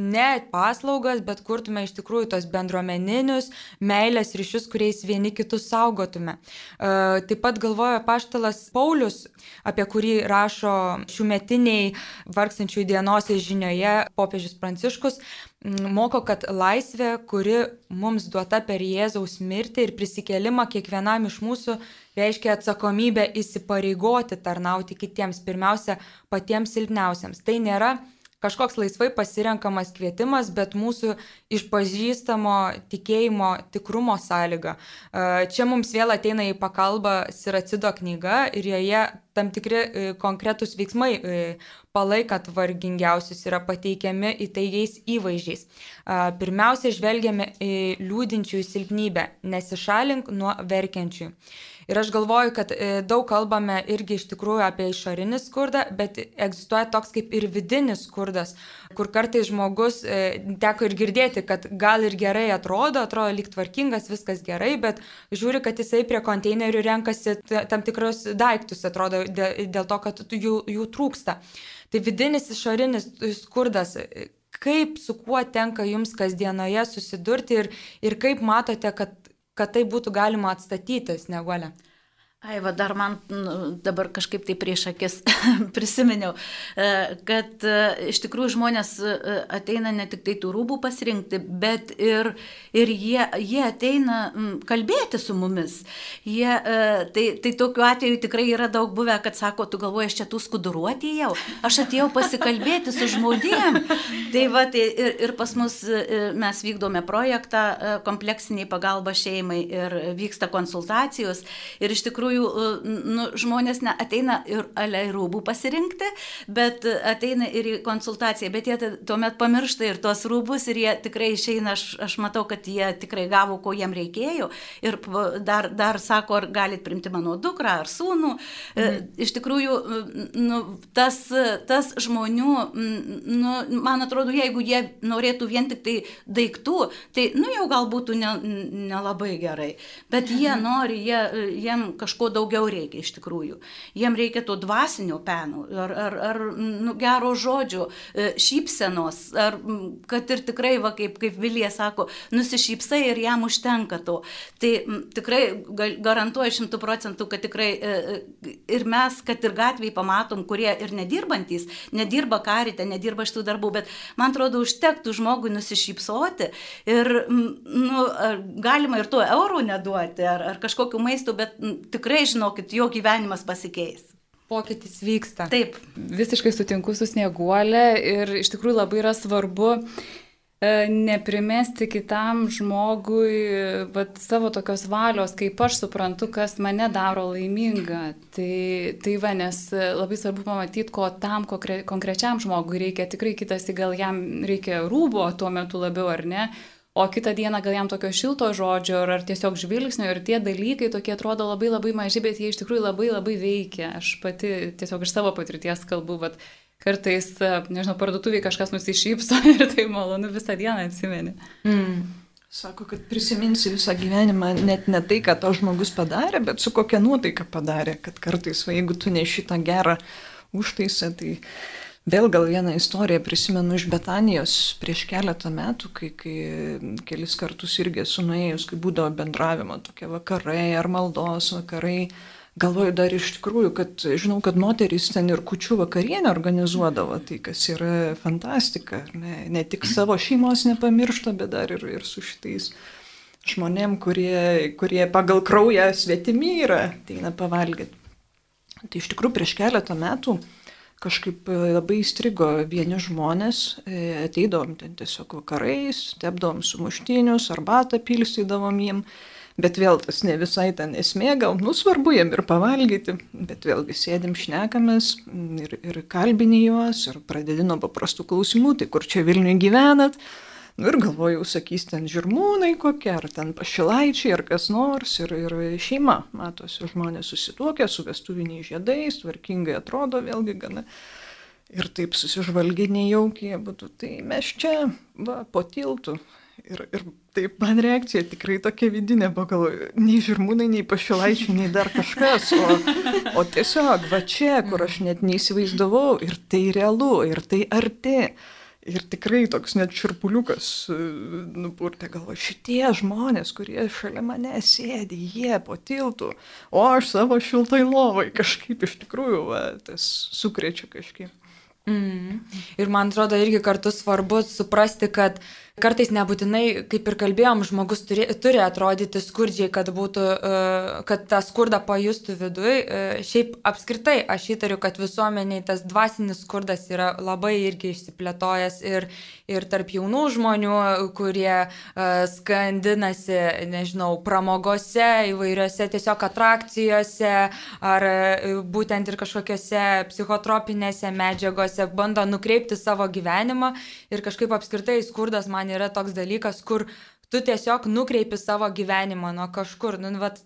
Speaker 1: ne paslaugas, bet kurtume iš tikrųjų tos bendruomeninius meilės ryšius, kuriais vieni kitus saugotume. E, taip pat galvoja paštalas Paulius, apie kurį rašo šiųmetiniai vargstančių dienos žinioje popiežius Pranciškus, moko, kad laisvė, kuri mums duota per Jėzaus mirtį ir prisikelimą kiekvienam iš mūsų, reiškia atsakomybę įsipareigoti tarnauti kitiems, pirmiausia, patiems silpniausiams. Tai nėra kažkoks laisvai pasirenkamas kvietimas, bet mūsų išpažįstamo tikėjimo tikrumo sąlyga. Čia mums vėl ateina į pagalbą Siracido knyga ir joje tam tikri e, konkretūs veiksmai e, palaikant vargingiausius yra pateikiami įtaigiais įvaizdžiais. Pirmiausia, žvelgiame į liūdinčiųjų silpnybę, nesišalink nuo verkiančiųjų. Ir aš galvoju, kad e, daug kalbame irgi iš tikrųjų apie išorinį skurdą, bet egzistuoja toks kaip ir vidinis skurdas, kur kartais žmogus, e, teko ir girdėti, kad gal ir gerai atrodo, atrodo lyg tvarkingas, viskas gerai, bet žiūri, kad jisai prie konteinerių renkasi tam tikrus daiktus, atrodo, dėl to, kad jų, jų trūksta. Tai vidinis išorinis skurdas kaip su kuo tenka jums kasdienoje susidurti ir, ir kaip matote, kad kad tai būtų galima atstatyti snieguolę?
Speaker 2: Ai, va, dar man nu, dabar kažkaip tai prieš akis prisiminiau, e, kad e, iš tikrųjų žmonės e, ateina ne tik tai tų rūbų pasirinkti, bet ir, ir jie, jie ateina kalbėti su mumis. Jie, tai, tai tokiu atveju tikrai yra daug buvę, kad sako, tu galvoji, aš čia tų skuduruoti jau, aš atėjau pasikalbėti su žmonėm. Tai va, tai ir, ir pas mus mes vykdome projektą kompleksiniai pagalba šeimai ir vyksta konsultacijos. Ir iš tikrųjų tikrųjų nu, žmonės neateina ir aliai rūbų pasirinkti, bet ateina ir į konsultaciją, bet jie tuomet pamiršta ir tuos rūbus ir jie tikrai išeina, aš, aš matau, kad jie tikrai gavo, ko jiem reikėjo ir dar, dar sako, ar galit primti mano dukrą ar sūnų. Mhm. Iš tikrųjų, nu, tas, tas žmonių, nu, man atrodo, jeigu jie norėtų vien tik tai daiktų, tai, nu, jau gal būtų nelabai ne, ne gerai. Bet jie mhm. nori, jie, jiem kažko daugiau reikia iš tikrųjų. Jiem reikia to dvasinio penų, ar, ar, ar nu, gero žodžio, e, šypsenos, ar kad ir tikrai, va, kaip, kaip Vilija sako, nusišypsai ir jam užtenka to. Tai m, tikrai garantuoju šimtų procentų, kad tikrai e, e, ir mes, kad ir gatvėje pamatom, kurie ir nedirbantis, nedirba karite, nedirba šitų darbų, bet man atrodo, užtektų žmogui nusišypsoti ir nu, galima ir tuo eurų neduoti ar, ar kažkokiu maistu, bet tikrai žinokit, jo gyvenimas pasikeis
Speaker 1: pokytis vyksta.
Speaker 3: Taip. Visiškai sutinku su snieguolė ir iš tikrųjų labai yra svarbu E, neprimesti kitam žmogui vat, savo tokios valios, kaip aš suprantu, kas mane daro laimingą. Tai, tai va, nes labai svarbu pamatyti, ko tam konkrečiam žmogui reikia. Tikrai kitas, gal jam reikia rūbo tuo metu labiau ar ne. O kitą dieną gal jam tokio šilto žodžio ar, ar tiesiog žvilgsnio ir tie dalykai tokie atrodo labai labai maži, bet jie iš tikrųjų labai labai veikia. Aš pati tiesiog iš savo patirties kalbu, vat, kartais, e, nežinau, parduotuviai kažkas nusišypso ir tai malonu visą dieną atsimeni. Mm.
Speaker 4: Sako, kad prisiminsi visą gyvenimą net ne tai, ką to žmogus padarė, bet su kokia nuotaika padarė, kad kartais, va, jeigu tu ne šitą gerą užtaisą, tai vėl gal vieną istoriją prisimenu iš Betanijos prieš keletą metų, kai, kai kelis kartus irgi esu nuėjus, kai būdavo bendravimo tokie vakarai ar maldos vakarai galvoju dar iš tikrųjų, kad žinau, kad moterys ten ir kučių vakarienę organizuodavo, tai kas yra fantastika. Ne, ne tik savo šeimos nepamiršta, bet dar ir, ir su šitais žmonėm, kurie, kurie pagal kraują svetimi yra, ateina pavalgyti. Tai iš tikrųjų prieš keletą metų kažkaip labai įstrigo vieni žmonės, e, ateidom ten tiesiog vakarais, tepdavom sumuštinius, arbatą pilstydavom jiems Bet vėl tas ne visai ten esmė, gal, nu, svarbu jiem ir pavalgyti, bet vėlgi sėdim šnekamės ir, ir kalbini juos, ir pradedi nuo paprastų klausimų, tai kur čia Vilniuje gyvenat, nu, ir galvojau, sakys ten žirmūnai kokie, ar ten pašilaičiai, ar kas nors, ir, ir šeima, matosi, žmonės susituokia su vestuviniais žiedais, tvarkingai atrodo vėlgi gana. Ir taip susižvalgiai nejaukiai būtų, tai mes čia, va, po tiltų, Ir, ir taip man reakcija tikrai tokia vidinė, pagalvoju, nei žirmūnai, nei pašilaičiai, nei dar kažkas, o, o tiesiog va čia, kur aš net neįsivaizdavau, ir tai realu, ir tai arti. Ir tikrai toks net širpuliukas e, nupurtė galvo, šitie žmonės, kurie šalia mane sėdi, jie po tiltų, o aš savo šiltai lovai kažkaip iš tikrųjų va, tas sukrečia kažkaip.
Speaker 1: Mm. Ir man atrodo irgi kartu svarbu suprasti, kad uh, Kartais nebūtinai, kaip ir kalbėjom, žmogus turi, turi atrodyti skurdžiai, kad, būtų, e, kad tą skurdą pajustų viduje. Šiaip apskritai aš įtariu, kad visuomeniai tas dvasinis skurdas yra labai irgi išsiplėtojęs ir, ir tarp jaunų žmonių, kurie e, skandinasi, nežinau, pramogose, įvairiose tiesiog atrakcijose ar e, būtent ir kažkokiose psichotropinėse medžiagose bando nukreipti savo gyvenimą ir kažkaip apskritai skurdas man man yra toks dalykas, kur tu tiesiog nukreipi savo gyvenimą nuo kažkur. Nu, vat,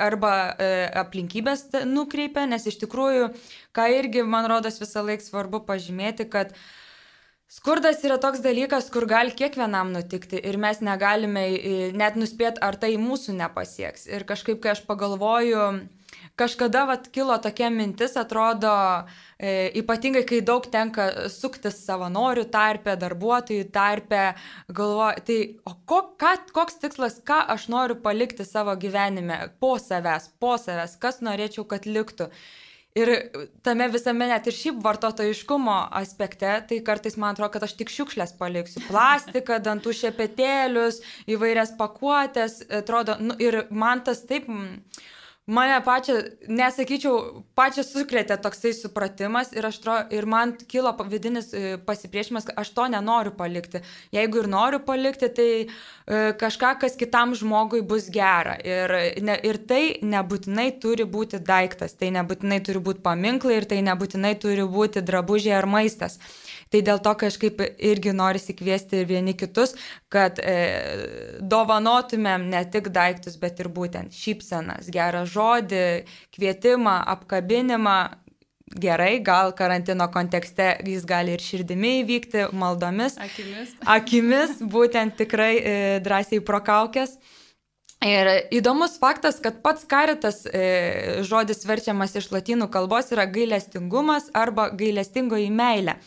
Speaker 1: arba e, aplinkybės nukreipia, nes iš tikrųjų, ką irgi man rodos visą laiką svarbu pažymėti, kad Skurdas yra toks dalykas, kur gali kiekvienam nutikti ir mes negalime e, net nuspėti, ar tai mūsų nepasieks. Ir kažkaip, kai aš pagalvoju, kažkada vat kilo tokia mintis, atrodo, e, ypatingai kai daug tenka suktis savanorių tarpę, darbuotojų tarpę, galvoju, tai o ko, ką, koks tikslas, ką aš noriu palikti savo gyvenime po savęs, po savęs, kas norėčiau, kad liktų. Ir tame visame net ir šiaip vartotojiškumo aspekte, tai kartais man atrodo, kad aš tik šiukšlės paliksiu. Plastiką, dantų šepetėlius, įvairias pakuotės, atrodo, nu, ir man tas taip... Mm, mane pačią, nesakyčiau, pačią sukrėtė toksai supratimas ir, tro, ir man kilo vidinis e, pasipriešimas, kad aš to nenoriu palikti. Jeigu ir noriu palikti, tai e, kažką, kas kitam žmogui bus gera. Ir, ne, ir tai nebūtinai turi būti daiktas, tai nebūtinai turi būti paminklai ir tai nebūtinai turi būti drabužiai ar maistas. Tai dėl to kažkaip irgi norisi kviesti ir vieni kitus, kad e, dovanotumėm ne tik daiktus, bet ir būtent šypsenas, gerą žodį, kvietimą, apkabinimą. Gerai, gal karantino kontekste jis gali ir širdimi įvykti, maldomis.
Speaker 3: Akimis.
Speaker 1: Akimis, būtent tikrai e, drąsiai prokaukės. Ir įdomus faktas, kad pats karitas e, žodis verčiamas iš latinų kalbos yra gailestingumas arba gailestingoji meilė.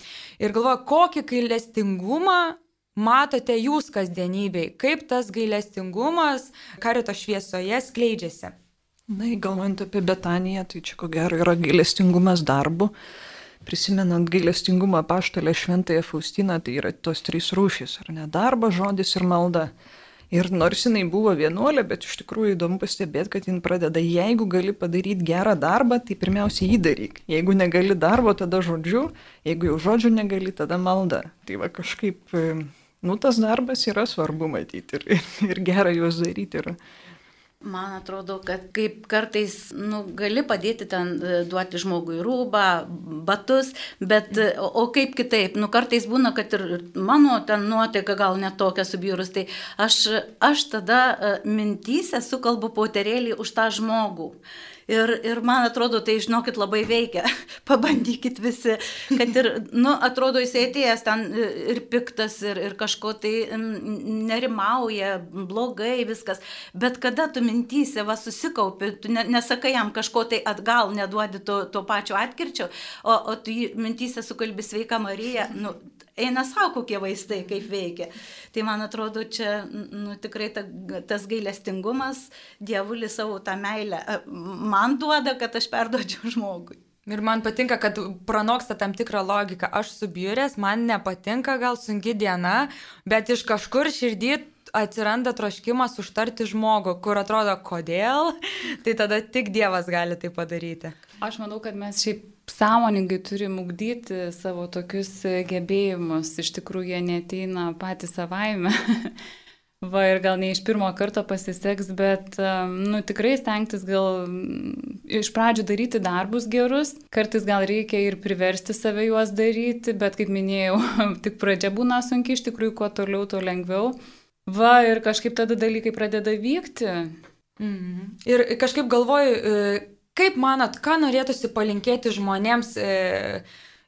Speaker 1: Ir galvoju, kokį gailestingumą matote jūs kasdienybei, kaip tas gailestingumas karito šviesoje skleidžiasi.
Speaker 4: Na, galvojant apie Betaniją, tai čia ko gero yra gailestingumas darbu. Prisimenant gailestingumą paštalę Šventąją Faustiną, tai yra tos trys rūšys, ar ne? Darbas, žodis ir malda. Ir nors jinai buvo vienuolė, bet iš tikrųjų įdomu pastebėti, kad jin pradeda, jeigu gali padaryti gerą darbą, tai pirmiausia jį daryk. Jeigu negali darbo, tada žodžiu, jeigu jau žodžiu negali, tada malda. Tai va kažkaip, nu tas darbas yra svarbu matyti ir, ir gera juos daryti yra.
Speaker 2: Man atrodo, kad kaip kartais nu, gali padėti ten e, duoti žmogui rūbą, batus, bet e, o, o kaip kitaip, nu kartais būna, kad ir mano ten nuotaika gal netokia subjūrus, tai aš, aš tada e, mintys esu kalbu poterėlį už tą žmogų. Ir, ir man atrodo, tai žinokit labai veikia. Pabandykit visi, kad ir, nu, atrodo, jis atėjęs ten ir piktas, ir, ir kažko tai nerimauja, blogai viskas. Bet kada tu mintysė va susikaupi, tu nesakai jam kažko tai atgal, neduodi to, to pačio atkirčio, o, o tu mintysė sukalbi sveika Marija, nu, eina savo kokie vaistai, kaip veikia. Tai man atrodo, čia nu, tikrai ta, tas gailestingumas, dievulis savo tą meilę man duoda, kad aš perduočiau žmogui.
Speaker 1: Ir man patinka, kad pranoksta tam tikrą logiką. Aš subjūrės, man nepatinka gal sunki diena, bet iš kažkur širdį atsiranda troškimas užtarti žmogų, kur atrodo, kodėl, tai tada tik Dievas gali tai padaryti.
Speaker 3: Aš manau, kad mes šiaip sąmoningai turim ugdyti savo tokius gebėjimus, iš tikrųjų jie neteina patys savaime. Va ir gal ne iš pirmo karto pasiseks, bet, nu, tikrai stengtis gal iš pradžių daryti darbus gerus, kartais gal reikia ir priversti save juos daryti, bet kaip minėjau, tik pradžia būna sunki, iš tikrųjų, kuo toliau, tuo lengviau. Va ir kažkaip tada dalykai pradeda vykti.
Speaker 1: Mhm. Ir kažkaip galvoju, e, kaip manot, ką norėtųsi palinkėti žmonėms? E,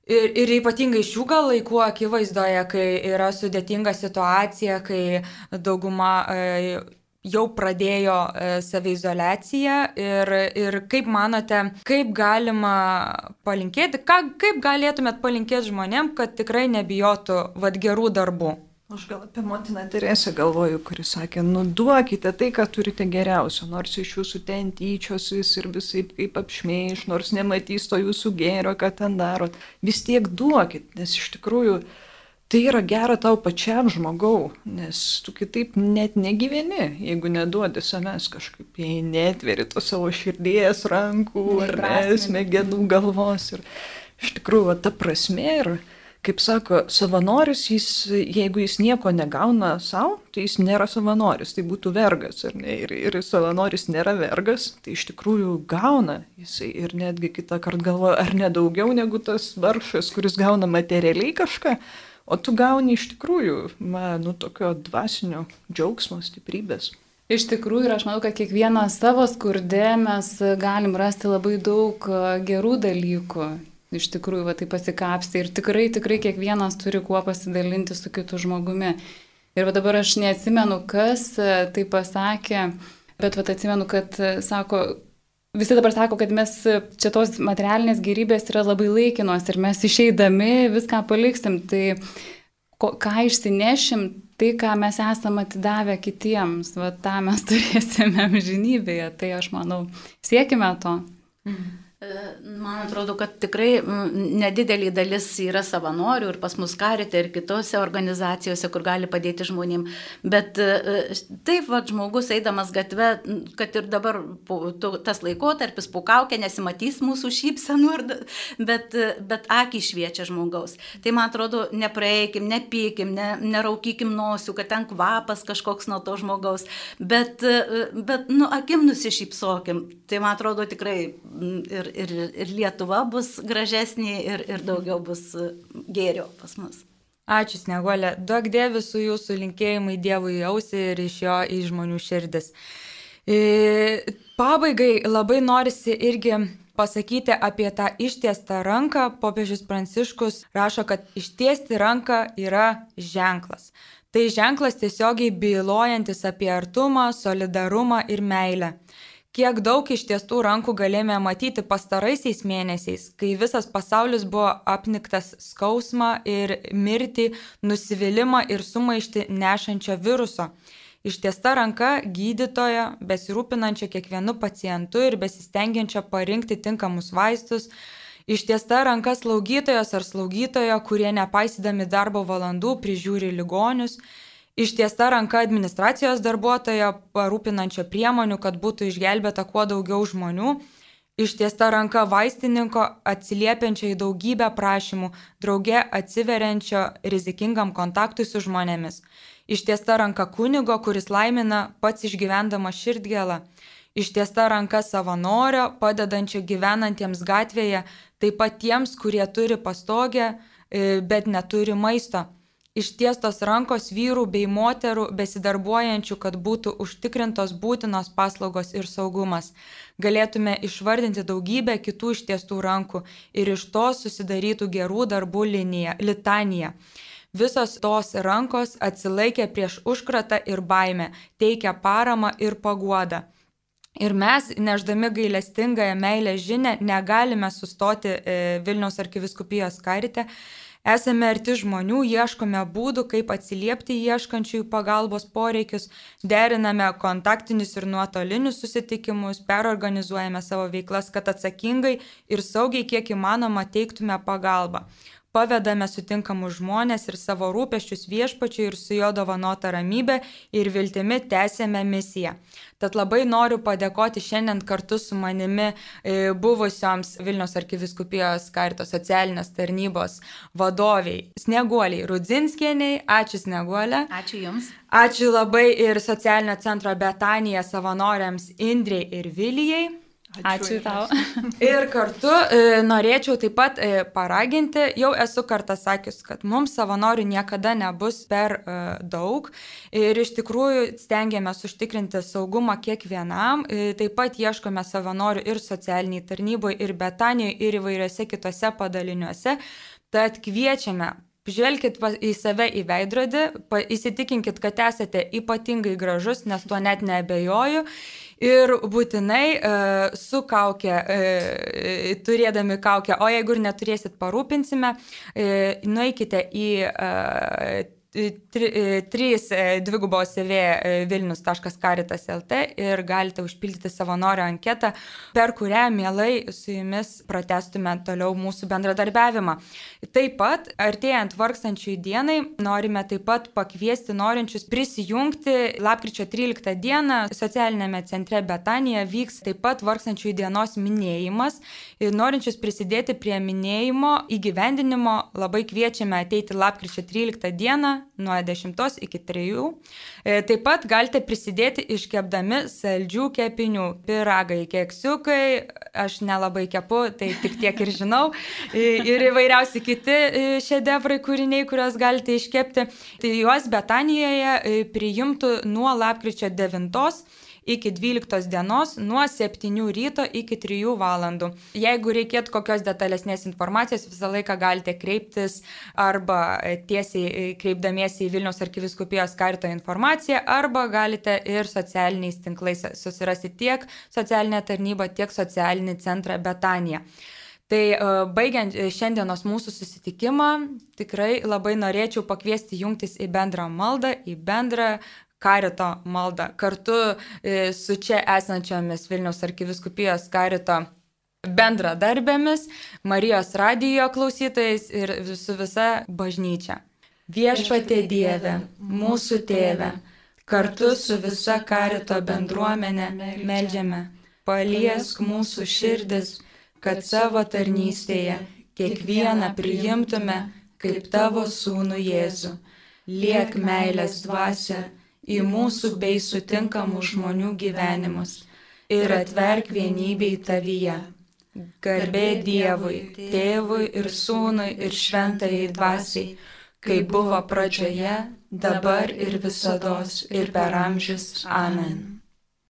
Speaker 1: Ir, ir ypatingai šių gal laikų akivaizdoje, kai yra sudėtinga situacija, kai dauguma e, jau pradėjo e, savizolaciją ir, ir kaip manote, kaip galima palinkėti, ką, kaip galėtumėt palinkėti žmonėm, kad tikrai nebijotų vad gerų darbų?
Speaker 4: Aš gal apie motiną Teresę galvoju, kuris sakė, nu duokite tai, ką turite geriausio, nors iš jūsų ten tyčiosis ir visai kaip apšmeiš, nors nematys to jūsų gėrio, ką ten darot. Vis tiek duokit, nes iš tikrųjų tai yra gera tau pačiam žmogau, nes tu kitaip net negyveni, jeigu neduodi savęs kažkaip, jei netveri to savo širdies, rankų ar smegenų galvos. Ir iš tikrųjų, ta prasme yra kaip sako, savanoris, jis, jeigu jis nieko negauna savo, tai jis nėra savanoris, tai būtų vergas. Ne? Ir, ir savanoris nėra vergas, tai iš tikrųjų gauna jisai ir netgi kitą kartą galvoja, ar ne daugiau negu tas varšas, kuris gauna materialiai kažką, o tu gauni iš tikrųjų, man, nu, tokio dvasinio džiaugsmo, stiprybės.
Speaker 3: Iš tikrųjų, ir aš manau, kad kiekvienas savo skurde mes galim rasti labai daug gerų dalykų iš tikrųjų va, tai pasikapsti ir tikrai, tikrai kiekvienas turi kuo pasidalinti su kitu žmogumi. Ir va dabar aš neatsimenu, kas e, tai pasakė, bet va atsimenu, kad e, sako, visi dabar sako, kad mes e, čia tos materialinės gerybės yra labai laikinos ir mes išeidami viską paliksim. Tai ko, ką išsinešim, tai ką mes esame atidavę kitiems, va tą mes turėsime amžinybėje. Tai aš manau, siekime to.
Speaker 2: Mhm. Man atrodo, kad tikrai nedidelė dalis yra savanorių ir pas mus karite ir kitose organizacijose, kur gali padėti žmonėm. Bet e, taip, va, žmogus eidamas gatve, kad ir dabar tas laikotarpis pukaukė, nesimatys mūsų šypsenų, bet, bet akį šviečia žmogaus. Tai man atrodo, nepraeikim, nepykim, ne, neraukykim nosių, kad ten kvapas kažkoks nuo to žmogaus, bet, e, bet nu, akim nusišypsokim. Tai man atrodo tikrai ir, ir, ir Lietuva bus gražesnė ir, ir daugiau bus gėrio pas mus.
Speaker 1: Ačiū, Sneguolė. Daug dėvi su jūsų linkėjimai Dievui jausi ir iš jo į žmonių širdis. E, pabaigai labai norisi irgi pasakyti apie tą ištiestą ranką. Popiežius Pranciškus rašo, kad ištiesti ranką yra ženklas. Tai ženklas tiesiogiai bylojantis apie artumą, solidarumą ir meilę. Kiek daug iš tiesų rankų galėjome matyti pastaraisiais mėnesiais, kai visas pasaulis buvo apniktas skausmą ir mirtį, nusivylimą ir sumaišti nešančio viruso. Ištiesta ranka gydytoja, besirūpinančia kiekvienu pacientu ir besistengiančia parinkti tinkamus vaistus, Ištiesta ranka slaugytojos ar slaugytojo, kurie nepaisydami darbo valandų prižiūri ligonius, Ištiesta ranka administracijos darbuotojo, parūpinančio priemonių, kad būtų išgelbėta kuo daugiau žmonių. Ištiesta ranka vaistininko atsiliepiančio į daugybę prašymų, drauge atsiveriančio rizikingam kontaktui su žmonėmis. Ištiesta ranka kunigo, kuris laimina pats išgyvendama širdgėlą. Ištiesta ranka savanorio, padedančio gyvenantiems gatvėje, taip pat tiems, kurie turi pastogę, e, bet neturi maisto ištiestos rankos vyrų bei moterų besidarbuojančių, kad būtų užtikrintos būtinos paslaugos ir saugumas. Galėtume išvardinti daugybę kitų ištiestų rankų ir iš to susidarytų gerų darbų linija, litanija. Visos tos rankos atsilaikė prieš užkratą ir baimę, teikia paramą ir paguodą. Ir mes, neždami gailestingąją meilę žinę, negalime sustoti e, Vilniaus arkiviskupijos karite, Esame arti žmonių, ieškome būdų, kaip atsiliepti ieškančiųjų pagalbos poreikius, deriname kontaktinius ir nuotolinius susitikimus, perorganizuojame savo veiklas, kad atsakingai ir saugiai kiek įmanoma teiktume pagalbą pavedame sutinkamus žmonės ir savo rūpeščius viešpačiui ir su jo dovanota ramybė ir viltimi tęsėme misiją. Tad labai noriu padėkoti šiandien kartu su manimi e, buvusioms Vilnius arkiviskupijos karito socialinės tarnybos vadoviai Sneguoliai Rudzinskieniai. Ačiū Sneguolė.
Speaker 2: Ačiū Jums.
Speaker 1: Ačiū labai ir socialinio centro Betanija savanoriams Indrei ir Vilijai.
Speaker 3: Ačiū, Ačiū tau.
Speaker 1: ir kartu e, norėčiau taip pat e, paraginti, jau esu kartą sakius, kad mums savanorių niekada nebus per e, daug ir iš tikrųjų stengiamės užtikrinti saugumą kiekvienam, e, taip pat ieškome savanorių ir socialiniai tarnyboje, ir Betanijoje, ir įvairiose kitose padaliniuose. Tad kviečiame Žvelkit į save į veidrodį, įsitikinkit, kad esate ypatingai gražus, nes tuo net nebejoju. Ir būtinai uh, su kaukė, uh, turėdami kaukę, o jeigu ir neturėsit, parūpinsime, nueikite į uh, 3 e, dvigubos CV e, vilnius.karitas.lt ir galite užpildyti savanorio anketą, per kurią mielai su jumis pratestume toliau mūsų bendradarbiavimą. Taip pat, artėjant vargstančiųjų dienai, norime taip pat pakviesti norinčius prisijungti. Lapkričio 13 dieną socialinėme centre Betanija vyks taip pat vargstančiųjų dienos minėjimas. Ir norinčius prisidėti prie minėjimo įgyvendinimo labai kviečiame ateiti lapkričio 13 dieną nuo 10 iki 3. E, taip pat galite prisidėti iškepdami saldžių kepinių. Piragai, keksiukai, aš nelabai kepu, tai tik tiek ir žinau. Ir įvairiausi kiti e, šedevrai kūriniai, kuriuos galite iškepti. Tai juos Betanijoje e, priimtų nuo lapkričio 9 iki 12 dienos nuo 7 ryto iki 3 valandų. Jeigu reikėtų kokios detalesnės informacijos, visą laiką galite kreiptis arba tiesiai e, kreipdamiesi į Vilniaus arkiviskupijos karto informaciją, arba galite ir socialiniais tinklais susirasti tiek socialinę tarnybą, tiek socialinį centrą Betaniją. Tai uh, baigiant e, šiandienos mūsų susitikimą, tikrai labai norėčiau pakviesti jungtis į bendrą maldą, į bendrą karito maldą kartu e, su čia esančiomis Vilniaus arkiviskupijos karito bendradarbėmis, Marijos radijo klausytojais ir su visa bažnyčia. Viešpatė Dieve, mūsų tėve, kartu su visa karito bendruomenė melžiame, paliesk mūsų širdis, kad savo tarnystėje kiekvieną priimtume kaip tavo sūnų Jėzų. Liek meilės dvasia į mūsų bei sutinkamų žmonių gyvenimus ir atverk vienybei tavyje. Garbė Dievui, Tėvui ir Sūnui ir Šventai dvasiai, kaip buvo pradžioje, dabar ir visada ir per amžius. Amen.